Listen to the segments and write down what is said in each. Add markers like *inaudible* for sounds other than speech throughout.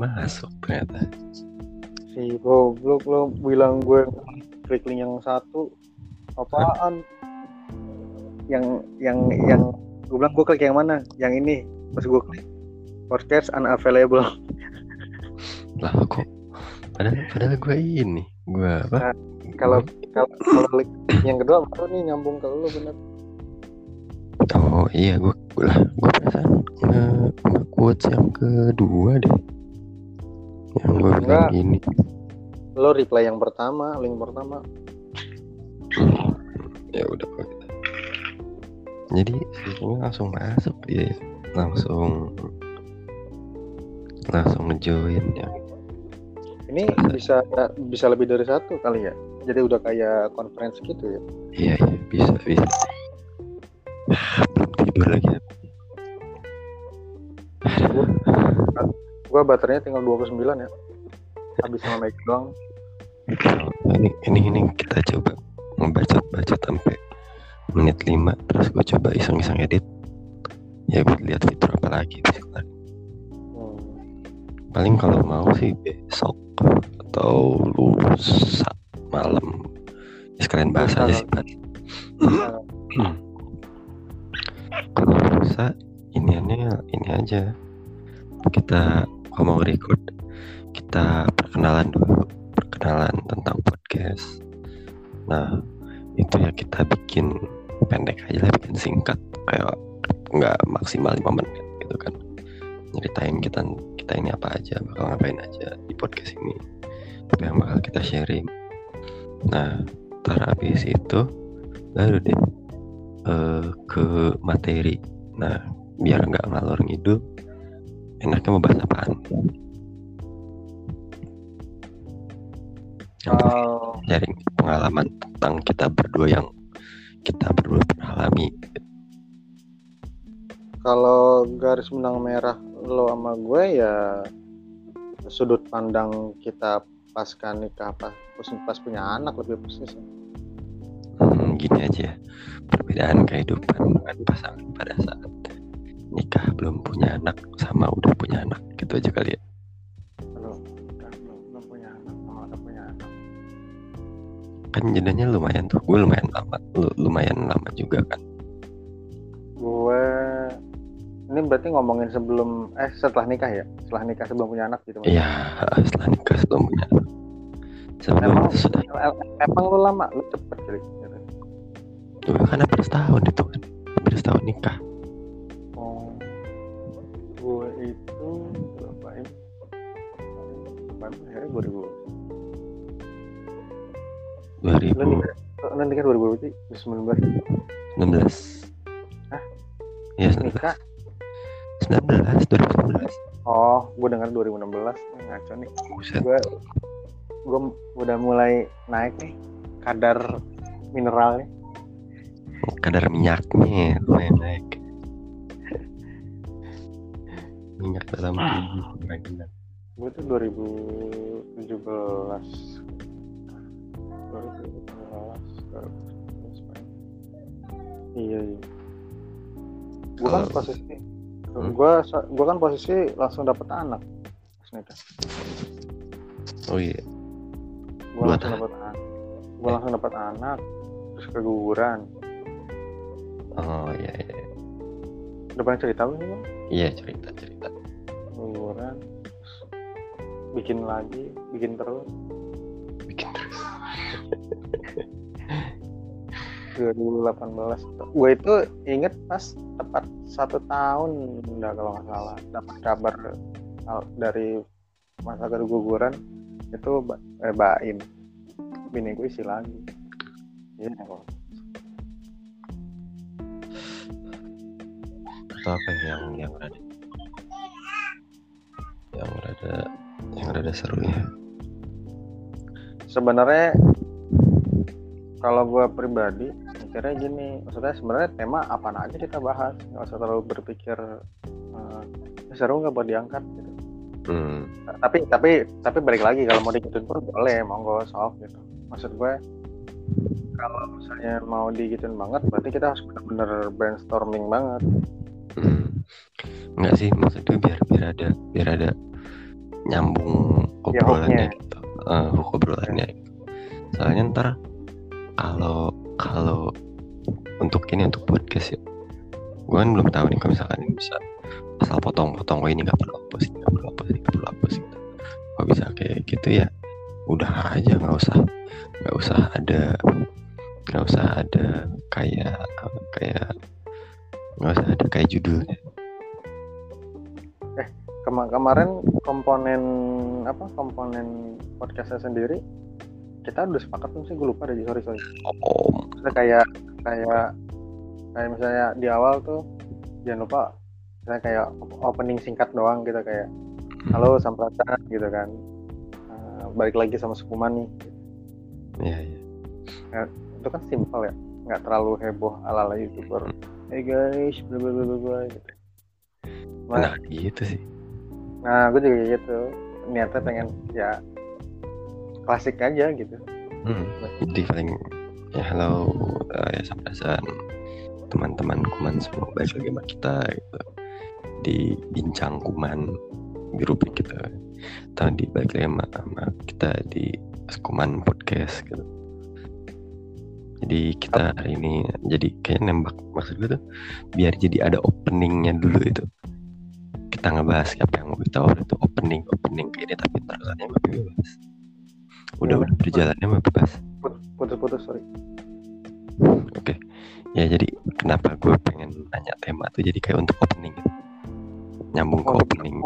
masuk ternyata. Si goblok lo bilang gue klik link yang satu. Apaan? Yang yang yang gue bilang gue klik yang mana? Yang ini. Pas gue klik podcast unavailable. *laughs* Lah kok? Padahal padahal gue ini. Gue apa? Kalau kalau kalau link yang kedua baru nih nyambung ke lu bener. Oh iya gue lah gue perasaan nge, nge quotes yang kedua deh yang gue bilang Enggak. gini lo reply yang pertama link pertama ya udah kok gitu. jadi sistemnya langsung masuk dia ya. langsung langsung ngejoin ya ini bisa bisa lebih dari satu kali ya jadi udah kayak conference gitu ya iya iya bisa bisa Ah, belum tidur lagi gua baterainya tinggal 29 ya. Habis sama mic doang. Nah, ini ini ini kita coba ngebacot bacot sampai menit 5 terus gue coba iseng-iseng edit. Ya buat lihat fitur apa lagi hmm. paling kalau mau sih besok atau lusa malam. Ya sekalian bahas aja sih Pat. Nah, kalau lusa ini ini aja. Kita kalau mau record kita perkenalan dulu perkenalan tentang podcast. Nah itu ya kita bikin pendek aja lah bikin singkat kayak nggak maksimal 5 menit gitu kan. Nyeritain kita kita ini apa aja bakal ngapain aja di podcast ini apa yang bakal kita sharing. Nah ntar habis itu baru deh eh, ke materi. Nah biar nggak ngalor ngidul enaknya mau bahas apaan? Kalau sharing pengalaman tentang kita berdua yang kita berdua pernah alami. Kalau garis benang merah lo sama gue ya sudut pandang kita pasca nikah pas pas punya anak lebih persis. Hmm, gini aja ya. perbedaan kehidupan dengan pasangan pada saat nikah belum punya anak sama udah punya anak gitu aja kali ya. Kan belum, belum punya anak sama udah punya anak. Kan jedanya lumayan tuh gue lumayan lama lu lumayan lama juga kan. Gue ini berarti ngomongin sebelum eh setelah nikah ya? Setelah nikah sebelum punya anak gitu iya setelah nikah sebelum punya anak. Sebelum emang sudah. em- emang lu lama? Lu cepet kali gitu. juga kan hampir setahun itu kan hampir setahun nikah gue itu berapa ya 2000 lu 2019 nikah lu nikah 2000 berarti? 2019 Hah? Iya 19 nikah? 19 2019 oh gue dengar 2016 Ini ngaco nih. Gue gue udah mulai naik nih kadar mineralnya kadar minyaknya lumayan naik minyak dalam tubuh Ragnar. gue tuh 2017 2017 iya iya. Gue kan posisi Hmm? gue gue kan posisi langsung dapet anak pas nikah oh iya. Gue Dua langsung dapet anak gue langsung dapet anak terus keguguran. Oh iya iya. Udah pernah cerita belum sih Bang? iya cerita cerita terus bikin lagi bikin terus. Bikin terus. *laughs* 2018 gue itu inget pas tepat satu tahun udah kalau nggak salah dapat kabar dari masa keguguran itu eh, Baim. Bini gue isi lagi. Iya kok atau apa ya yang yang rada yang rada seru ya sebenarnya kalau gue pribadi mikirnya gini. Maksudnya sebenarnya tema apa aja kita bahas? Nggak usah terlalu berpikir "Ini seru nggak buat diangkat gitu. Hmm. Tapi tapi tapi balik lagi kalau mau digituin pun boleh monggo sok gitu. Maksud gue kalau misalnya mau digituin banget berarti kita harus bener-bener brainstorming banget. Hmm. Nggak sih maksudnya biar biar ada biar ada nyambung Ya, obrolannya hooknya. gitu Eh, hook obrolannya gitu. soalnya ntar kalau kalau untuk ini untuk podcast ya gue kan belum tahu nih kalau misalkan ini bisa asal potong-potong oh ini nggak perlu hapus nggak perlu hapus nggak perlu hapus gitu kalau bisa kayak gitu ya udah aja nggak usah nggak usah ada nggak usah ada kayak kayak nggak usah ada kayak judulnya Kema- kemarin komponen apa komponen podcastnya sendiri kita udah sepakat sih? Gue lupa deh sorry sorry. Oh Maksudnya kayak kayak kayak misalnya di awal tuh jangan lupa misalnya kayak opening singkat doang gitu kayak halo sampratan gitu kan. Eh, balik lagi sama Sukuman nih. Ya ya itu kan simpel ya nggak terlalu heboh ala ala youtuber hey guys bla bla bla bla, gitu. Nah gitu sih nah gue juga gitu. Niatnya pengen ya klasik aja gitu. Hmm, jadi paling ya halo eh, ya sampasan teman-teman kuman semua balik lagi sama kita gitu. Di bincang kuman di rubrik kita atau di balik lagi sama, sama kita di kuman podcast gitu. Jadi kita hari ini jadi kayak nembak maksud gue tuh biar jadi ada openingnya dulu itu kita ngebahas apa yang mau kita waktu itu opening opening kayak ini tapi terusannya bebas udah Iya. udah berjalannya bebas Put- putus-putus sorry Oke, ya jadi kenapa gue pengen nanya tema tuh jadi kayak untuk opening, gitu. nyambung ke opening.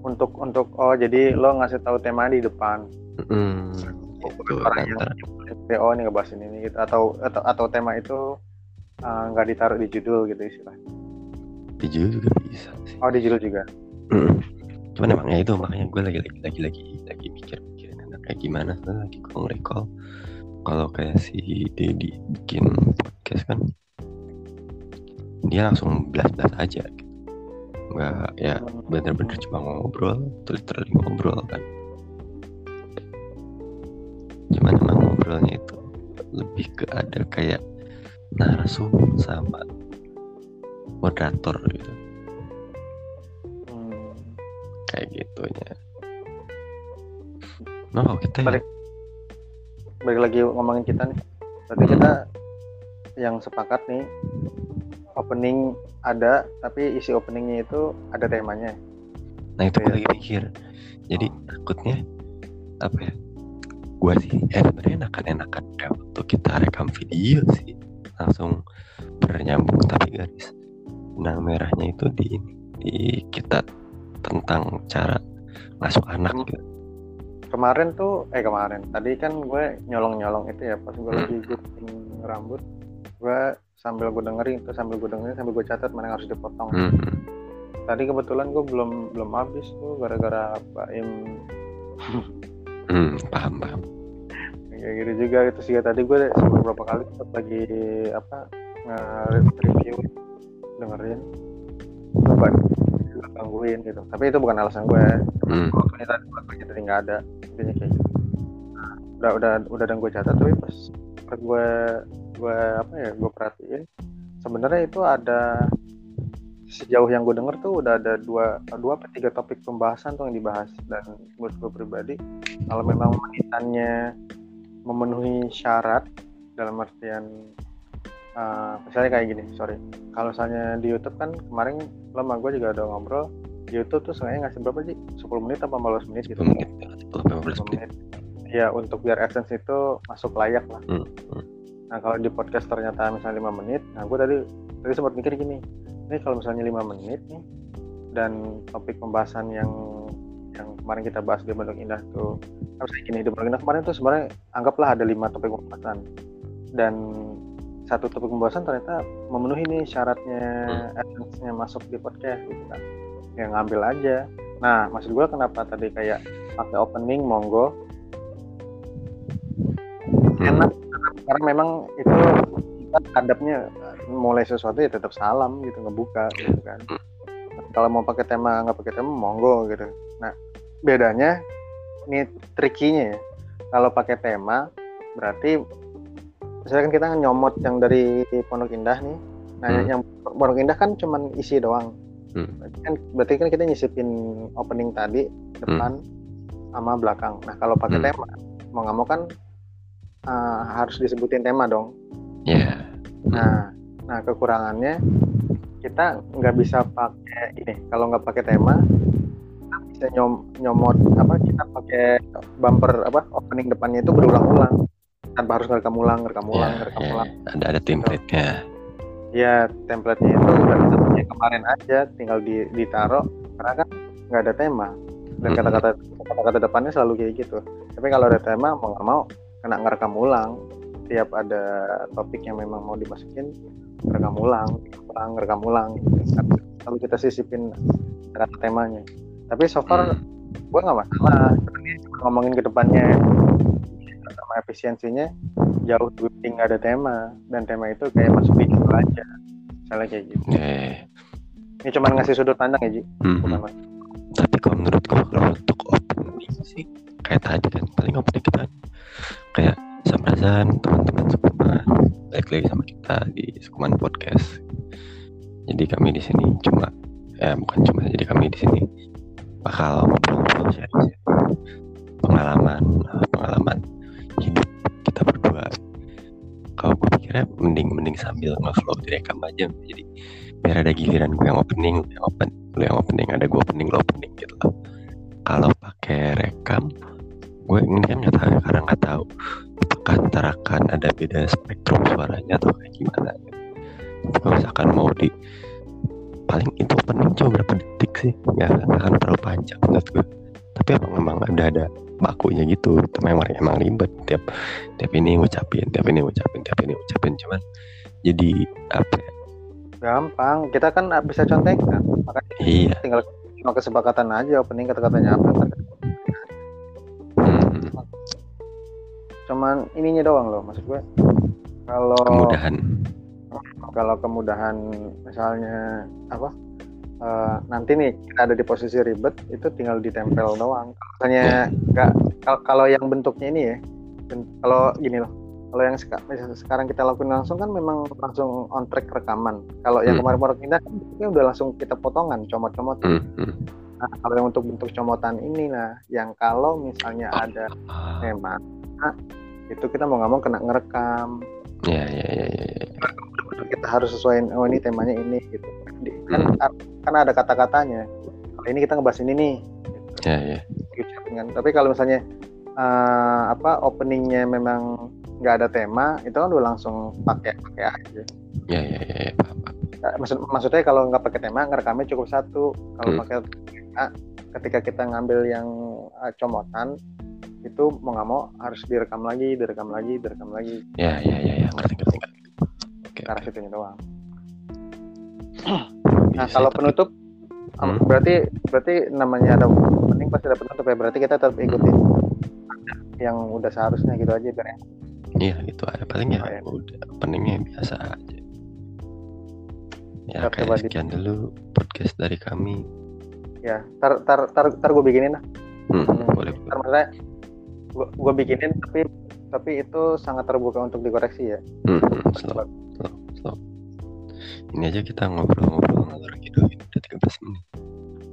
untuk untuk oh jadi lo ngasih tahu tema di depan Hmm, gitu. orang yang oh ini ngebahas ini, ini gitu atau atau atau tema itu uh, nggak ditaruh di judul gitu istilahnya di judul juga bisa sih. oh di judul juga Mm. Cuman emang ya itu makanya gue lagi lagi lagi lagi lagi mikir mikirin kayak gimana Soalnya lagi gue recall kalau kayak si Dedi bikin podcast kan dia langsung belas-belas aja gitu. nggak ya bener-bener cuma ngobrol literally ngobrol kan cuman emang ngobrolnya itu lebih ke ada kayak narsum sama moderator gitu. Hmm, kayak gitunya. Nah kalau kita ya, Balik. balik lagi ngomongin kita nih. Berarti kita yang sepakat nih opening ada tapi isi openingnya itu ada temanya. Nah itu gue lagi mikir. Jadi takutnya apa ya gua sih eh sebenarnya enakan enakan kayak waktu kita rekam video sih langsung bernyambung tapi garis benang merahnya itu di di kita tentang cara masuk anak gitu. kemarin tuh eh kemarin tadi kan gue nyolong nyolong itu ya pas gue Hmm. lagi gunting rambut gue sambil gue dengerin itu sambil gue dengerin sambil gue catat mana yang harus dipotong Hmm. tadi kebetulan gue belum belum habis tuh gara-gara Baim Hmm, paham paham kayak gitu juga itu sih tadi gue beberapa kali sempat lagi apa nge-review dengerin gue juga gangguin gitu. Tapi itu bukan alasan gue. Hmm. waktunya tadi waktunya tadi nggak ada intinya kayak gitu. Nah, udah udah udah dan gue catat tapi pas gue gue apa ya gue perhatiin sebenarnya itu ada sejauh yang gue denger tuh udah ada dua dua atau tiga topik pembahasan tuh yang dibahas. Dan buat gue pribadi kalau memang menitannya memenuhi syarat dalam artian uh, misalnya kayak gini sorry. Kalau misalnya di YouTube kan kemarin lo sama gue juga udah ngobrol di YouTube tuh sengaja ngasih berapa sih? 10 menit apa 15 menit gitu. 10 menit 10 15 menit. ya untuk biar AdSense itu masuk layak lah. Hmm, hmm. nah kalau di podcast ternyata misalnya 5 menit nah gue tadi tadi sempat mikir gini ini kalau misalnya 5 menit nih dan topik pembahasan yang yang kemarin kita bahas di Bandung Indah tuh harus gini di Bandung Indah kemarin tuh sebenarnya anggaplah ada lima topik pembahasan. Dan satu topik pembahasan ternyata memenuhi nih syaratnya AdSense-nya masuk di podcast gitu kan. Ya ngambil aja. Nah maksud gue kenapa tadi kayak pakai opening monggo? Hmm. enak karena memang itu kita adabnya mulai sesuatu ya tetap salam gitu ngebuka gitu kan. Kalau mau pakai tema nggak pakai tema monggo gitu. Nah bedanya ini trikinya ya. Kalau pakai tema berarti misalkan kita nyomot yang dari Pondok Indah nih nah Hmm. yang Pondok Indah kan cuman isi doang Hmm. Berarti kan, berarti kan kita nyisipin opening tadi depan sama belakang. Nah kalau pakai Hmm. tema, mau nggak mau kan eh, harus disebutin tema dong. Ya. Nah, nah kekurangannya kita nggak bisa pakai ini. Kalau nggak pakai tema, kita bisa nyom, nyomot apa? Kita pakai bumper apa? Opening depannya itu berulang-ulang tanpa harus ngerekam ulang, ngerekam Ya, ulang, ngerekam ya, ulang. ada ada template-nya. Ya template-nya itu udah kita punya kemarin aja, tinggal di, ditaruh karena kan nggak ada tema dan kata-kata kata-kata depannya selalu kayak gitu. Tapi kalau ada tema mau nggak mau kena ngerekam ulang. Tiap ada topik yang memang mau dimasukin, ngerekam ulang, ulang, ngerekam ulang. Lalu kita sisipin kata temanya. Tapi so far Hmm. gue nggak masalah. Ini ngomongin ke depannya sama efisiensinya jauh lebih nggak ada tema dan tema itu kayak masuk di situ aja. Misalnya kayak gitu. Eh, Ini cuma ngasih sudut pandang ya Ji, bukan mas. Tapi kalau menurut gua kalau untuk opening sih kayak tadi kan paling opening kita kayak samrazan teman-teman Sukuman balik lagi sama kita di Sukuman Podcast. Jadi kami di sini cuma ya bukan cuma jadi kami di sini bakal ngobrol-ngobrol sharing pengalaman pengalaman. Kalau gue pikirnya mending mending sambil nge-flow direkam aja jadi biar ada giliran gue yang opening, lu yang open, lu yang opening, ada gue opening, lo opening gitu loh. Kalau pakai rekam, gue ini kan nggak tahu karena nggak tahu apakah ntar ada beda spektrum suaranya atau kayak gimana. Gitu. Kalau misalkan mau di paling itu opening cuma berapa detik sih, nggak akan terlalu panjang menurut gue. Tapi emang emang ada ada bakunya gitu, itu memang emang ribet. Tiap tiap ini ngucapin, tiap ini ngucapin, tiap ini ngucapin. Cuman jadi apa ya, Gampang, kita kan bisa contekan. Makanya iya. tinggal cuma kesepakatan aja opening kata-katanya apa. hmm, Cuman ininya doang loh, maksud gue. Kalau kemudahan. kalau kemudahan misalnya apa eh, nanti nih kita ada di posisi ribet itu tinggal ditempel doang misalnya nggak kal- kalau yang bentuknya ini ya kalau gini loh kalau yang sekarang kita lakuin langsung kan memang langsung on track rekaman kalau yang Hmm. kemarin-kemarin kita kan udah langsung kita potongan comot-comot Hmm, hmm. nah kalau yang untuk bentuk comotan ini nah yang kalau misalnya ada tema nah, itu kita mau nggak mau kena ngerekam ya ya, ya. Kita harus sesuaiin oh ini temanya ini gitu. Di- kan kan ada kata-katanya. Kalau ini kita ngebahas ini nih ya ya. Diucapin kan tapi kalau misalnya eh, apa openingnya memang nggak ada tema itu kan udah langsung pakai pakai aja. Ya ya ya, ya. paham, paham. Nah, maksud maksudnya kalau nggak pakai tema ngerekamnya cukup satu. Kalau Hmm. pakai tema ketika kita ngambil yang eh, comotan itu mau nggak mau harus direkam lagi direkam lagi direkam lagi. Ya ya ya ya. Ngerti ngerti oke ke arah situnya doang Nah, kalau tapi- penutup Hmm. berarti berarti namanya ada penting pasti ada penutup ya. Berarti kita tetap ikutin yang udah seharusnya gitu aja biar enak. iya itu aja paling ya Oh, ya. udah openingnya biasa aja ya Oke, kayak sekian dulu podcast dari kami ya. Tar tar tar, tar gue bikinin lah. hmm, Hmm. boleh Ntar maksudnya gue bikinin tapi tapi itu sangat terbuka untuk dikoreksi ya. hmm, hmm, slow ini aja kita ngobrol-ngobrol ngalor gitu udah 13 menit.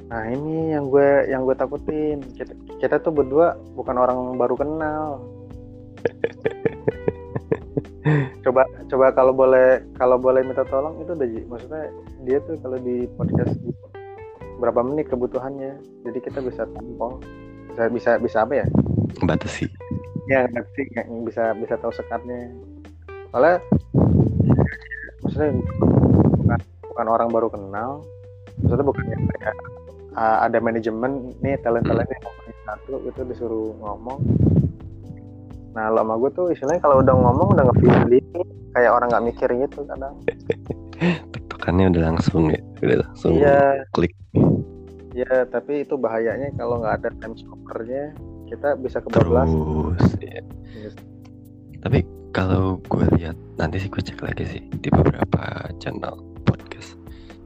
Nah ini yang gue yang gue takutin. Kita, kita tuh berdua bukan orang baru kenal. *laughs* coba coba kalau boleh kalau boleh minta tolong itu udah maksudnya dia tuh kalau di podcast berapa menit kebutuhannya? Jadi kita bisa tampol. Bisa bisa bisa apa ya? Batasi. Ya sih nggak- bisa bisa tahu sekatnya. Soalnya maksudnya bukan, orang baru kenal maksudnya bukan yang kayak ah, ada manajemen nih talent talent yang ngomongin satu itu disuruh ngomong. Nah lo sama gue tuh istilahnya kalau udah ngomong udah nge diri kayak orang nggak mikir gitu kadang. *laughs* Tektokannya udah langsung ya udah langsung iya. klik. Iya tapi itu bahayanya kalau nggak ada time stoppernya kita bisa kebablasan terus ya. tapi kalau gue lihat nanti sih gue cek lagi sih di beberapa channel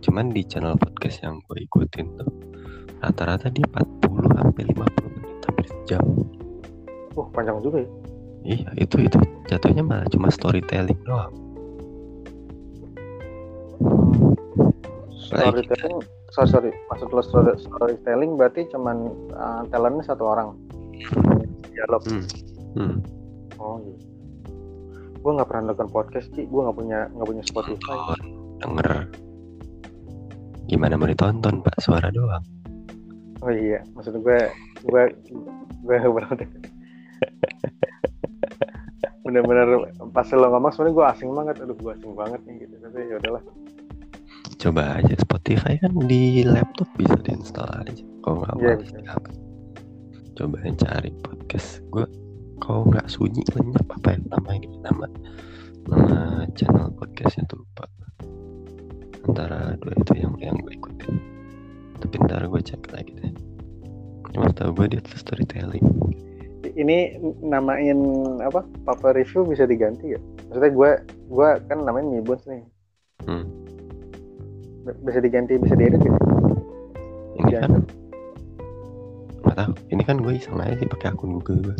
cuman di channel podcast yang gue ikutin tuh rata-rata dia 40 sampai 50 menit hampir sejam. Wah panjang juga ya? Iya itu itu. Jatuhnya malah cuma storytelling doang. Storytelling sorry sorry. Maksud lo story, storytelling berarti cuman uh, talentnya satu orang? Dialog. Hmm. Hmm. oh gitu gue nggak pernah nonton podcast sih gue nggak punya nggak punya Spotify. Denger gimana mau ditonton pak? Suara doang. Oh iya maksud gue gue gue berarti bener-bener pas lo ngomong sebenarnya gue asing banget. Aduh gue asing banget nih gitu. Tapi ya udahlah. Coba aja Spotify kan di laptop bisa diinstal aja. Kalau nggak Iya, mau apa. Coba cari podcast gue. Kalau nggak sunyi lenyap apa ya nama ini nama nama channel podcastnya tuh lupa antara dua itu yang yang gue ikutin. Tapi ntar gue cek lagi deh. Cuma tahu gue dia tuh storytelling. Ini namain apa? Papa review bisa diganti ya? Maksudnya gue gue kan namain Mibos nih. Hmm. Bisa diganti bisa diedit gitu ini Ya. kan? Nggak tahu. Ini kan gue iseng aja sih pakai akun Google.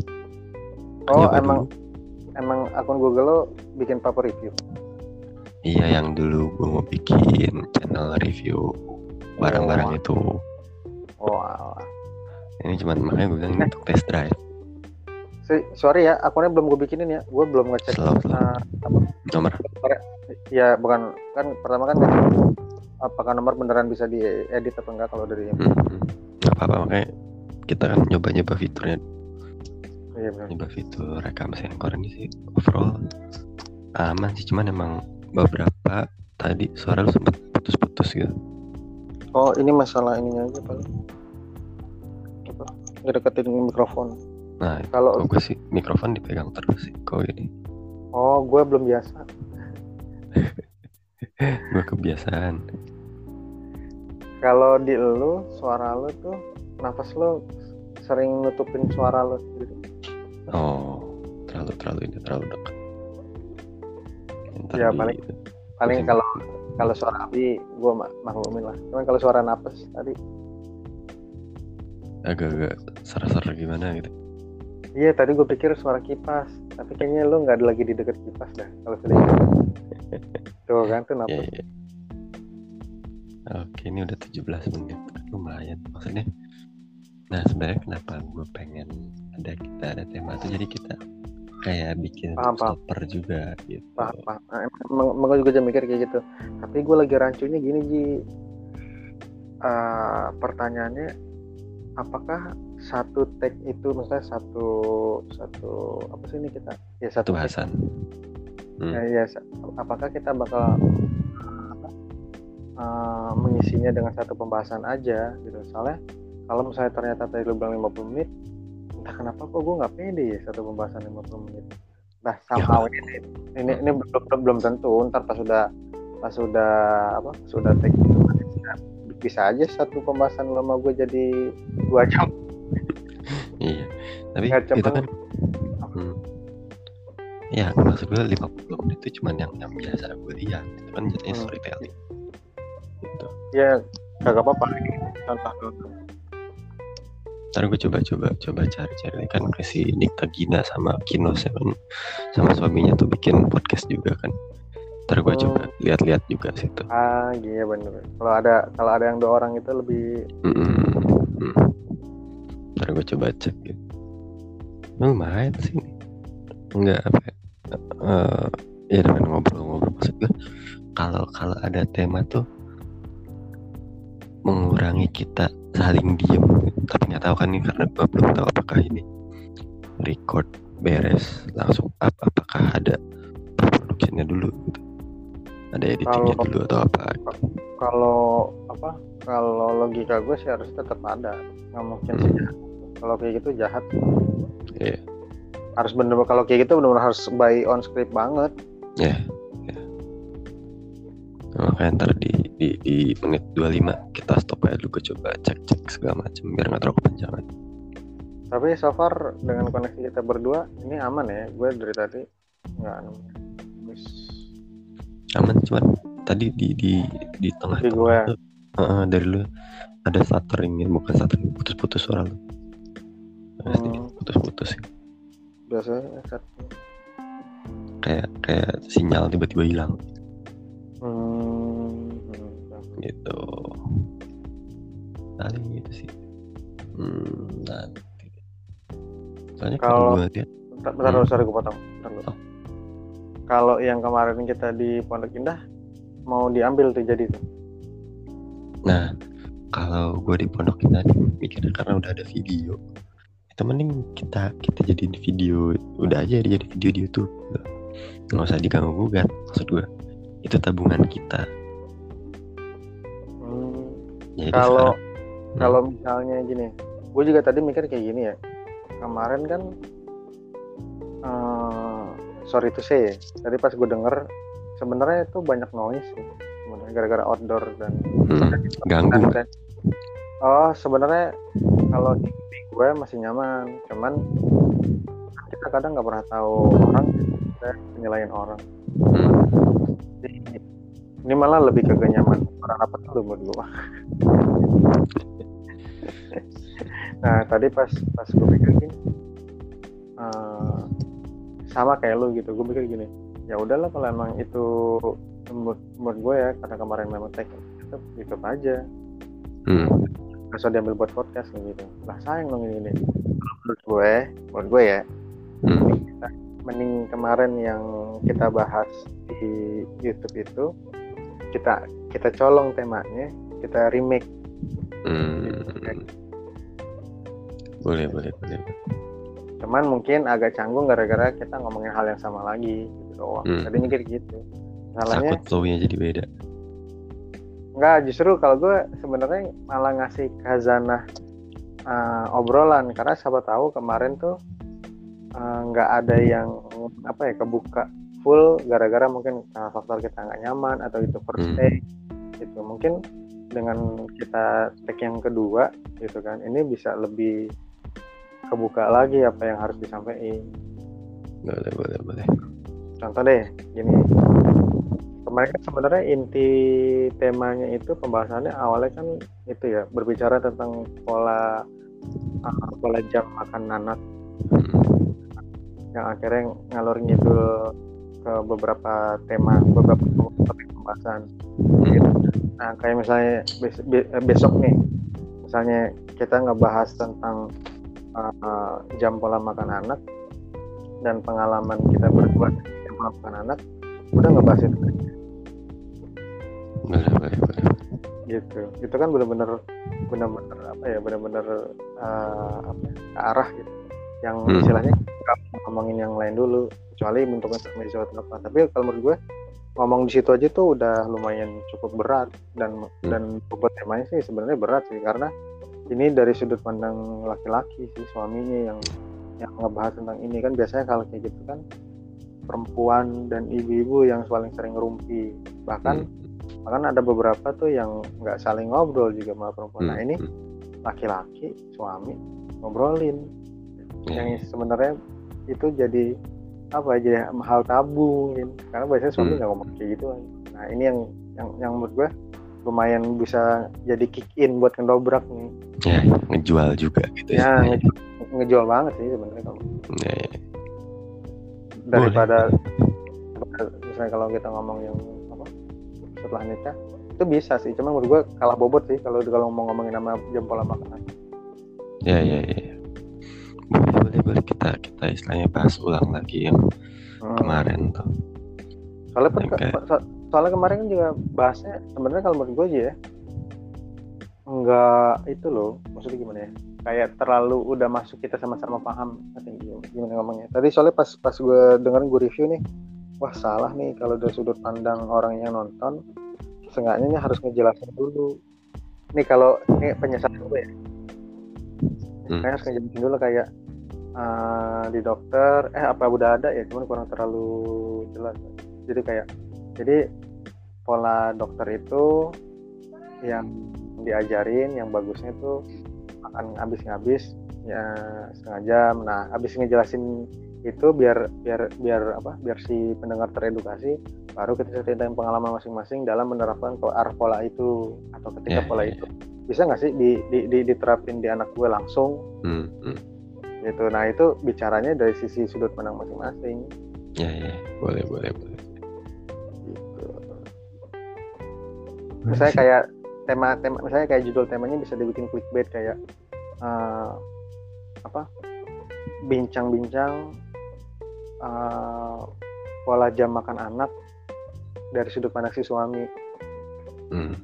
Gue oh emang dulu. emang akun Google lo bikin papa review Iya yang dulu gue mau bikin channel review barang-barang itu. oh. Ini cuman makanya gue bilang ini untuk test drive. Si- sorry ya akunnya belum gue bikinin ya gue belum ngecek Slow, slow. uh, apa Nomor ya bukan kan pertama kan apakah nomor beneran bisa diedit atau enggak kalau dari hmm, hmm. nggak apa-apa makanya kita kan nyoba-nyoba fiturnya, iya benar nyoba fitur rekam sensor ini sih overall aman sih cuman emang beberapa tadi suara lu sempet putus-putus gitu. oh ini masalah ininya aja paling apa ngedeketin mikrofon Nah kalau gue sih mikrofon dipegang terus sih kalau ini oh gue belum biasa *laughs* gue kebiasaan. kalau di lu suara lu tuh nafas lu sering nutupin suara lu gitu Oh terlalu terlalu ini terlalu dekat. Ntar Ya, di- paling- paling Pusing. kalau kalau suara api gue maklumin lah cuman kalau suara napas tadi agak-agak ser-ser gimana gitu. iya tadi gue pikir suara kipas tapi kayaknya lu nggak ada lagi di deket kipas dah kalau sudah *laughs* tuh kan tuh Ya, napas ya. Oke, ini udah 17 menit. Lumayan maksudnya. Nah, sebenarnya kenapa gue pengen ada kita ada tema tuh jadi kita kayak bikin Paham, paham. stopper juga gitu. paham paham Nah, emang, emang gue juga mikir kayak gitu tapi gue lagi rancunya gini ji Eh, pertanyaannya apakah satu tag itu maksudnya satu satu apa sih ini kita ya Satu bahasan. Hmm. Ya, ya, apakah kita bakal apa, eh, mengisinya dengan satu pembahasan aja gitu soalnya kalau misalnya ternyata tadi lu bilang 50 menit entah kenapa kok gue nggak pede ya satu pembahasan 50 menit nah somehow ini ini, ini belum, belum belum tentu ntar pas sudah pas sudah apa sudah take bisa, aja satu pembahasan lama gue jadi dua jam Iya. Tapi Nggak itu kan hmm. Ya, maksud gue 50 menit itu cuman yang yang biasa gue lihat. Itu kan jadinya Hmm. storytelling. Gitu. ya kagak apa-apa contoh. Ntar gue coba-coba coba cari-cari kan ke si Nikta Gina sama Kinos ya kan sama suaminya tuh bikin podcast juga kan. Ntar gue Hmm. coba lihat-lihat juga situ. ah iya bener kalau ada kalau ada yang dua orang itu lebih Mm-mm. Mm. Ntar gue coba cek gitu. Lumayan sih. Enggak apa ya. eh, ya dengan ngobrol-ngobrol maksud gue kalau kalau ada tema tuh mengurangi kita saling diem tapi nggak tahu kan ini karena gue belum tahu apakah ini record beres langsung up apakah ada produksinya dulu gitu ada editingnya Kalau- dulu atau apa kalau apa kalau logika gue sih harus tetap ada nggak mungkin sih Hmm. jahat. kalau kayak gitu jahat Iya. harus bener kalau kayak gitu bener harus by on script banget Ya, ya. Nah, Makanya ntar di, di, di menit 25 kita stop aja dulu gue coba cek-cek segala macam biar nggak terlalu kepanjangan. tapi so far dengan koneksi kita berdua ini aman ya gue dari tadi nggak anu. Wis. Aman cuman tadi di di di tengah di gue tuh, eh, dari lu ada stutteringnya bukan stuttering putus-putus suara lu. Ada Hmm. putus-putus sih. biasanya kayak kayak sinyal tiba-tiba hilang. Gitu. paling gitu sih. Hmm, nanti. Soalnya Kalau- kalau gue lihat bentar, bentar Hmm. sorry gue potong. Bentar. Oh. kalau yang kemarin kita di Pondok Indah mau diambil tuh jadi tuh. Nah kalau gue di pondok nih mikirnya karena udah ada video. Itu mending kita kita jadiin video. Udah aja jadi video di YouTube. Nggak usah diganggu gugat maksud gue itu tabungan kita jadi kalau kalau misalnya gini gue juga tadi mikir kayak gini ya. Kemarin kan eh, sorry to say ya, tadi pas gue denger sebenarnya itu banyak noise sih sebenarnya gara-gara outdoor dan hmm, ganggu. dan- dan- oh sebenarnya kalau di gue masih nyaman cuman kita kadang nggak pernah tahu orang kita penilaian orang. Hmm, Jadi, ini malah lebih ke kenyaman orang apa tuh buat gue nah tadi pas pas gue pikir gini eh, sama kayak lu gitu. Gue pikir gini ya udahlah kalau emang itu menurut, menurut gue ya karena kemarin memang take itu YouTube aja. Hmm, nggak usah diambil buat podcast gitu. Lah sayang dong ini, ini. menurut gue menurut gue ya hmm, mending kemarin yang kita bahas di YouTube itu kita kita colong temanya kita remake hmm. boleh boleh boleh cuman mungkin agak canggung gara-gara kita ngomongin hal yang sama lagi gitu doang Hmm. tadi mikir gitu salahnya takut flow-nya jadi beda enggak justru kalau gue sebenarnya malah ngasih khazanah uh, obrolan karena siapa tahu kemarin tuh uh, nggak ada yang apa ya kebuka full gara-gara mungkin karena faktor kita nggak nyaman atau itu first Hmm. take gitu mungkin dengan kita take yang kedua gitu kan ini bisa lebih kebuka lagi apa yang harus disampaikan. Boleh boleh boleh. Contoh deh gini. Kemarin kan sebenarnya inti temanya itu pembahasannya awalnya kan itu ya berbicara tentang pola uh, pola jam makan nanas. Hmm, yang akhirnya ngalur ngidul ke beberapa tema beberapa topik pembahasan. Gitu. Nah kayak misalnya bes- eh, besok nih misalnya kita ngebahas tentang uh, uh, jam pola makan anak dan pengalaman kita berdua jam pola makan anak udah ngebahas itu. Gitu. Itu kan benar-benar benar-benar apa ya benar-benar uh, apa ya, ke arah gitu. Yang Hmm. istilahnya ngomongin yang lain dulu kecuali bentuknya atau apa. Tapi kalau menurut gue ngomong di situ aja tuh udah lumayan cukup berat. Dan dan bobot temanya sih sebenarnya berat sih. Karena ini dari sudut pandang laki-laki sih suaminya yang yang ngebahas tentang ini. Kan biasanya kalau kayak gitu kan perempuan dan ibu-ibu yang paling sering ngerumpi bahkan Hmm, bahkan ada beberapa tuh yang nggak saling ngobrol juga sama perempuan. Nah hmm, ini hmm. laki-laki suami ngobrolin. Iya, yang sebenarnya itu jadi apa jadi hal tabu mungkin karena biasanya suami Hmm. nggak ngomong kayak gitu nah ini yang yang yang menurut gue lumayan bisa jadi kick in buat ngedobrak nih ya ngejual juga gitu ya istilahnya. ngejual, ngejual banget sih sebenarnya kalau Ya, ya. daripada misalnya kalau kita ngomong yang apa setelah nikah itu bisa sih cuma menurut gue kalah bobot sih kalau kalau mau ngomongin nama jam pola makanan ya ya ya ya. Boleh kita kita istilahnya bahas ulang lagi yang Hmm. kemarin tuh soalnya kan Oke. so- soalnya kemarin kan juga bahasnya sebenarnya kalau menurut gue aja ya enggak itu loh maksudnya gimana ya kayak terlalu udah masuk kita sama-sama paham gimana, gimana ngomongnya tadi soalnya pas pas gue dengerin gue review nih wah salah nih kalau dari sudut pandang orang yang nonton seenggaknya nih harus ngejelasin dulu nih kalau ini penyesalan gue ya Hmm. Harus ngejelasin dulu kayak eh, di dokter eh apa udah ada ya? Cuman kurang terlalu jelas. Jadi kayak jadi pola dokter itu yang diajarin yang bagusnya itu akan habis-habis ya setengah jam nah habis ngejelasin itu biar biar biar apa? Biar si pendengar teredukasi baru kita ceritain pengalaman masing-masing dalam menerapkan ke arah pola itu atau ketika Ya, pola ya, itu. bisa nggak sih di, di, di- diterapin di anak gue langsung? Hmm. Gitu. Nah itu bicaranya dari sisi sudut pandang masing-masing. Ya ya. Boleh boleh boleh. Gitu. Misalnya kayak tema tema misalnya kayak judul temanya bisa dibikin clickbait kayak uh, apa? Bincang-bincang uh, pola jam makan anak dari sudut pandang si suami. Hmm.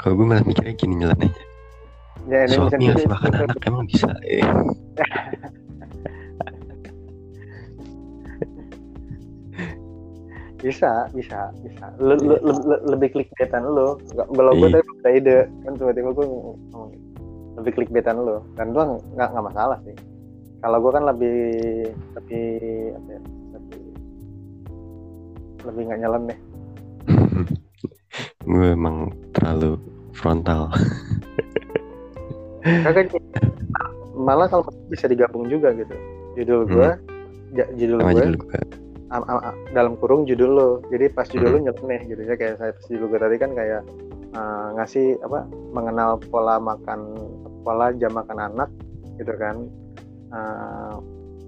kalau gue malah mikirnya gini nyelenehnya ya, ini suami bisa harus makan anak emang bisa eh. *laughs* bisa bisa bisa. Lu, lu, lu, lu, lebih clickbaitan lu. Kalau gue tadi ada ide kan tiba-tiba gue ngomong lebih clickbaitan lu. Dan gue nggak nggak masalah sih. Kalau gue kan lebih lebih apa ya lebih lebih nggak nyelam deh. *laughs* Gue emang terlalu frontal *laughs* Kagak malah kalau bisa digabung juga gitu judul gue hmm. judul gue judul gue am, am, am, dalam kurung judul lo jadi pas judul hmm. lo nyeleneh gitu ya kayak saya pas judul gue tadi kan kayak uh, ngasih apa mengenal pola makan pola jam makan anak gitu kan uh,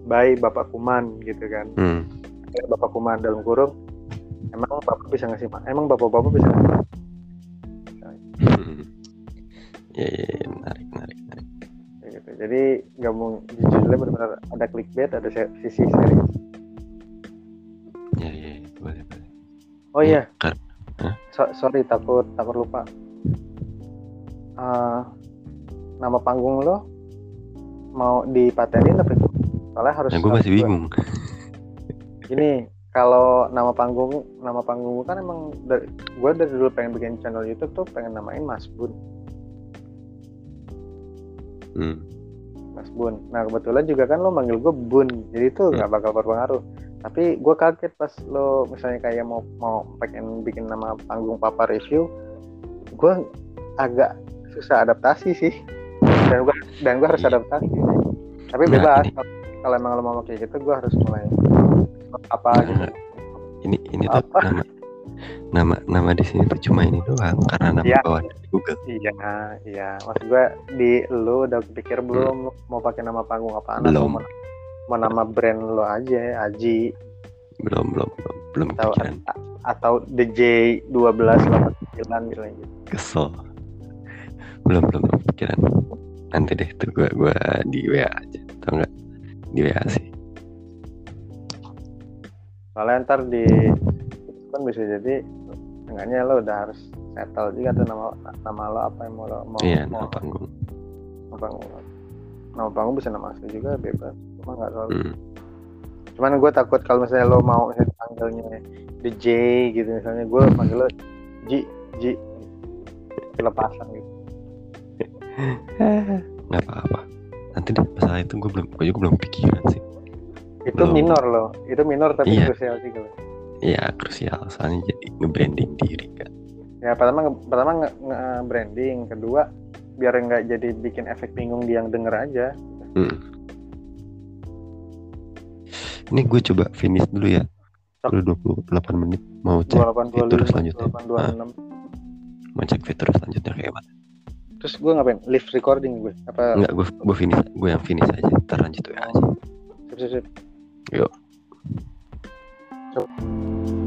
by bapak kuman gitu kan hmm. bapak kuman dalam kurung emang bapak bisa ngasih emang bapak bapak bisa ngasih hmm. ya, ya, ya menarik jadi gabung judulnya benar-benar ada clickbait ada sisi serius Oh iya. Huh? So, sorry takut takut lupa. Uh, nama panggung lo mau dipatenin tapi soalnya harus. Nah, gue masih bingung. *laughs* Gini, kalau nama panggung nama panggung kan emang dari, gue dari dulu pengen bikin channel YouTube tuh pengen namain Mas Bun. Hmm. Mas Bun. Nah kebetulan juga kan lo manggil gue Bun, jadi itu nggak hmm. bakal berpengaruh tapi gue kaget pas lo misalnya kayak mau mau pengen bikin nama panggung papa review gue agak susah adaptasi sih dan gue dan gue harus iya. adaptasi tapi nah, bebas nah, kalau emang lo mau kayak gitu gue harus mulai apa nah, gitu ini ini tuh apa? nama nama nama di sini tuh cuma ini doang karena nama ya. bawah Google iya iya. Maksud gue di lo udah pikir belum hmm. mau pakai nama panggung apa belum. Mau nama brand lo aja Aji. Belum belum belum. Belum atau, kepikiran atau DJ 1289 gitu. Kesel. Belum belum belum kepikiran nanti deh tuh gua gua di WA aja. Atau enggak di WA sih. Soalnya ntar di kan bisa jadi enggaknya lo udah harus settle juga tuh nama nama lo apa yang mau lo mau iya mau, nama panggung. Nama panggung. Nama panggung bisa nama asli juga bebas. Cuma nggak selalu. Hmm. cuman gue takut kalau misalnya lo mau misalnya panggilnya the J gitu misalnya gue panggil lo J J. Kelepasan gitu. *laughs* Nggak apa-apa. Nanti deh masalah itu gue belum gue juga belum pikiran sih. Itu belum. minor loh itu minor tapi iya. krusial sih kalau iya krusial soalnya jadi nge-branding diri kan ya pertama pertama nge-branding kedua biar nggak jadi bikin efek bingung di yang denger aja hmm ini gue coba finish dulu ya. Udah 28 menit mau cek 28, fitur 25, selanjutnya. 28, nah, mau cek fitur selanjutnya kayak mana. Terus gue ngapain? Live recording gue? Apa? Enggak, gue gue finish, gue yang finish aja. Ntar lanjut ya aja. Sip, sip, sip. Yuk. ち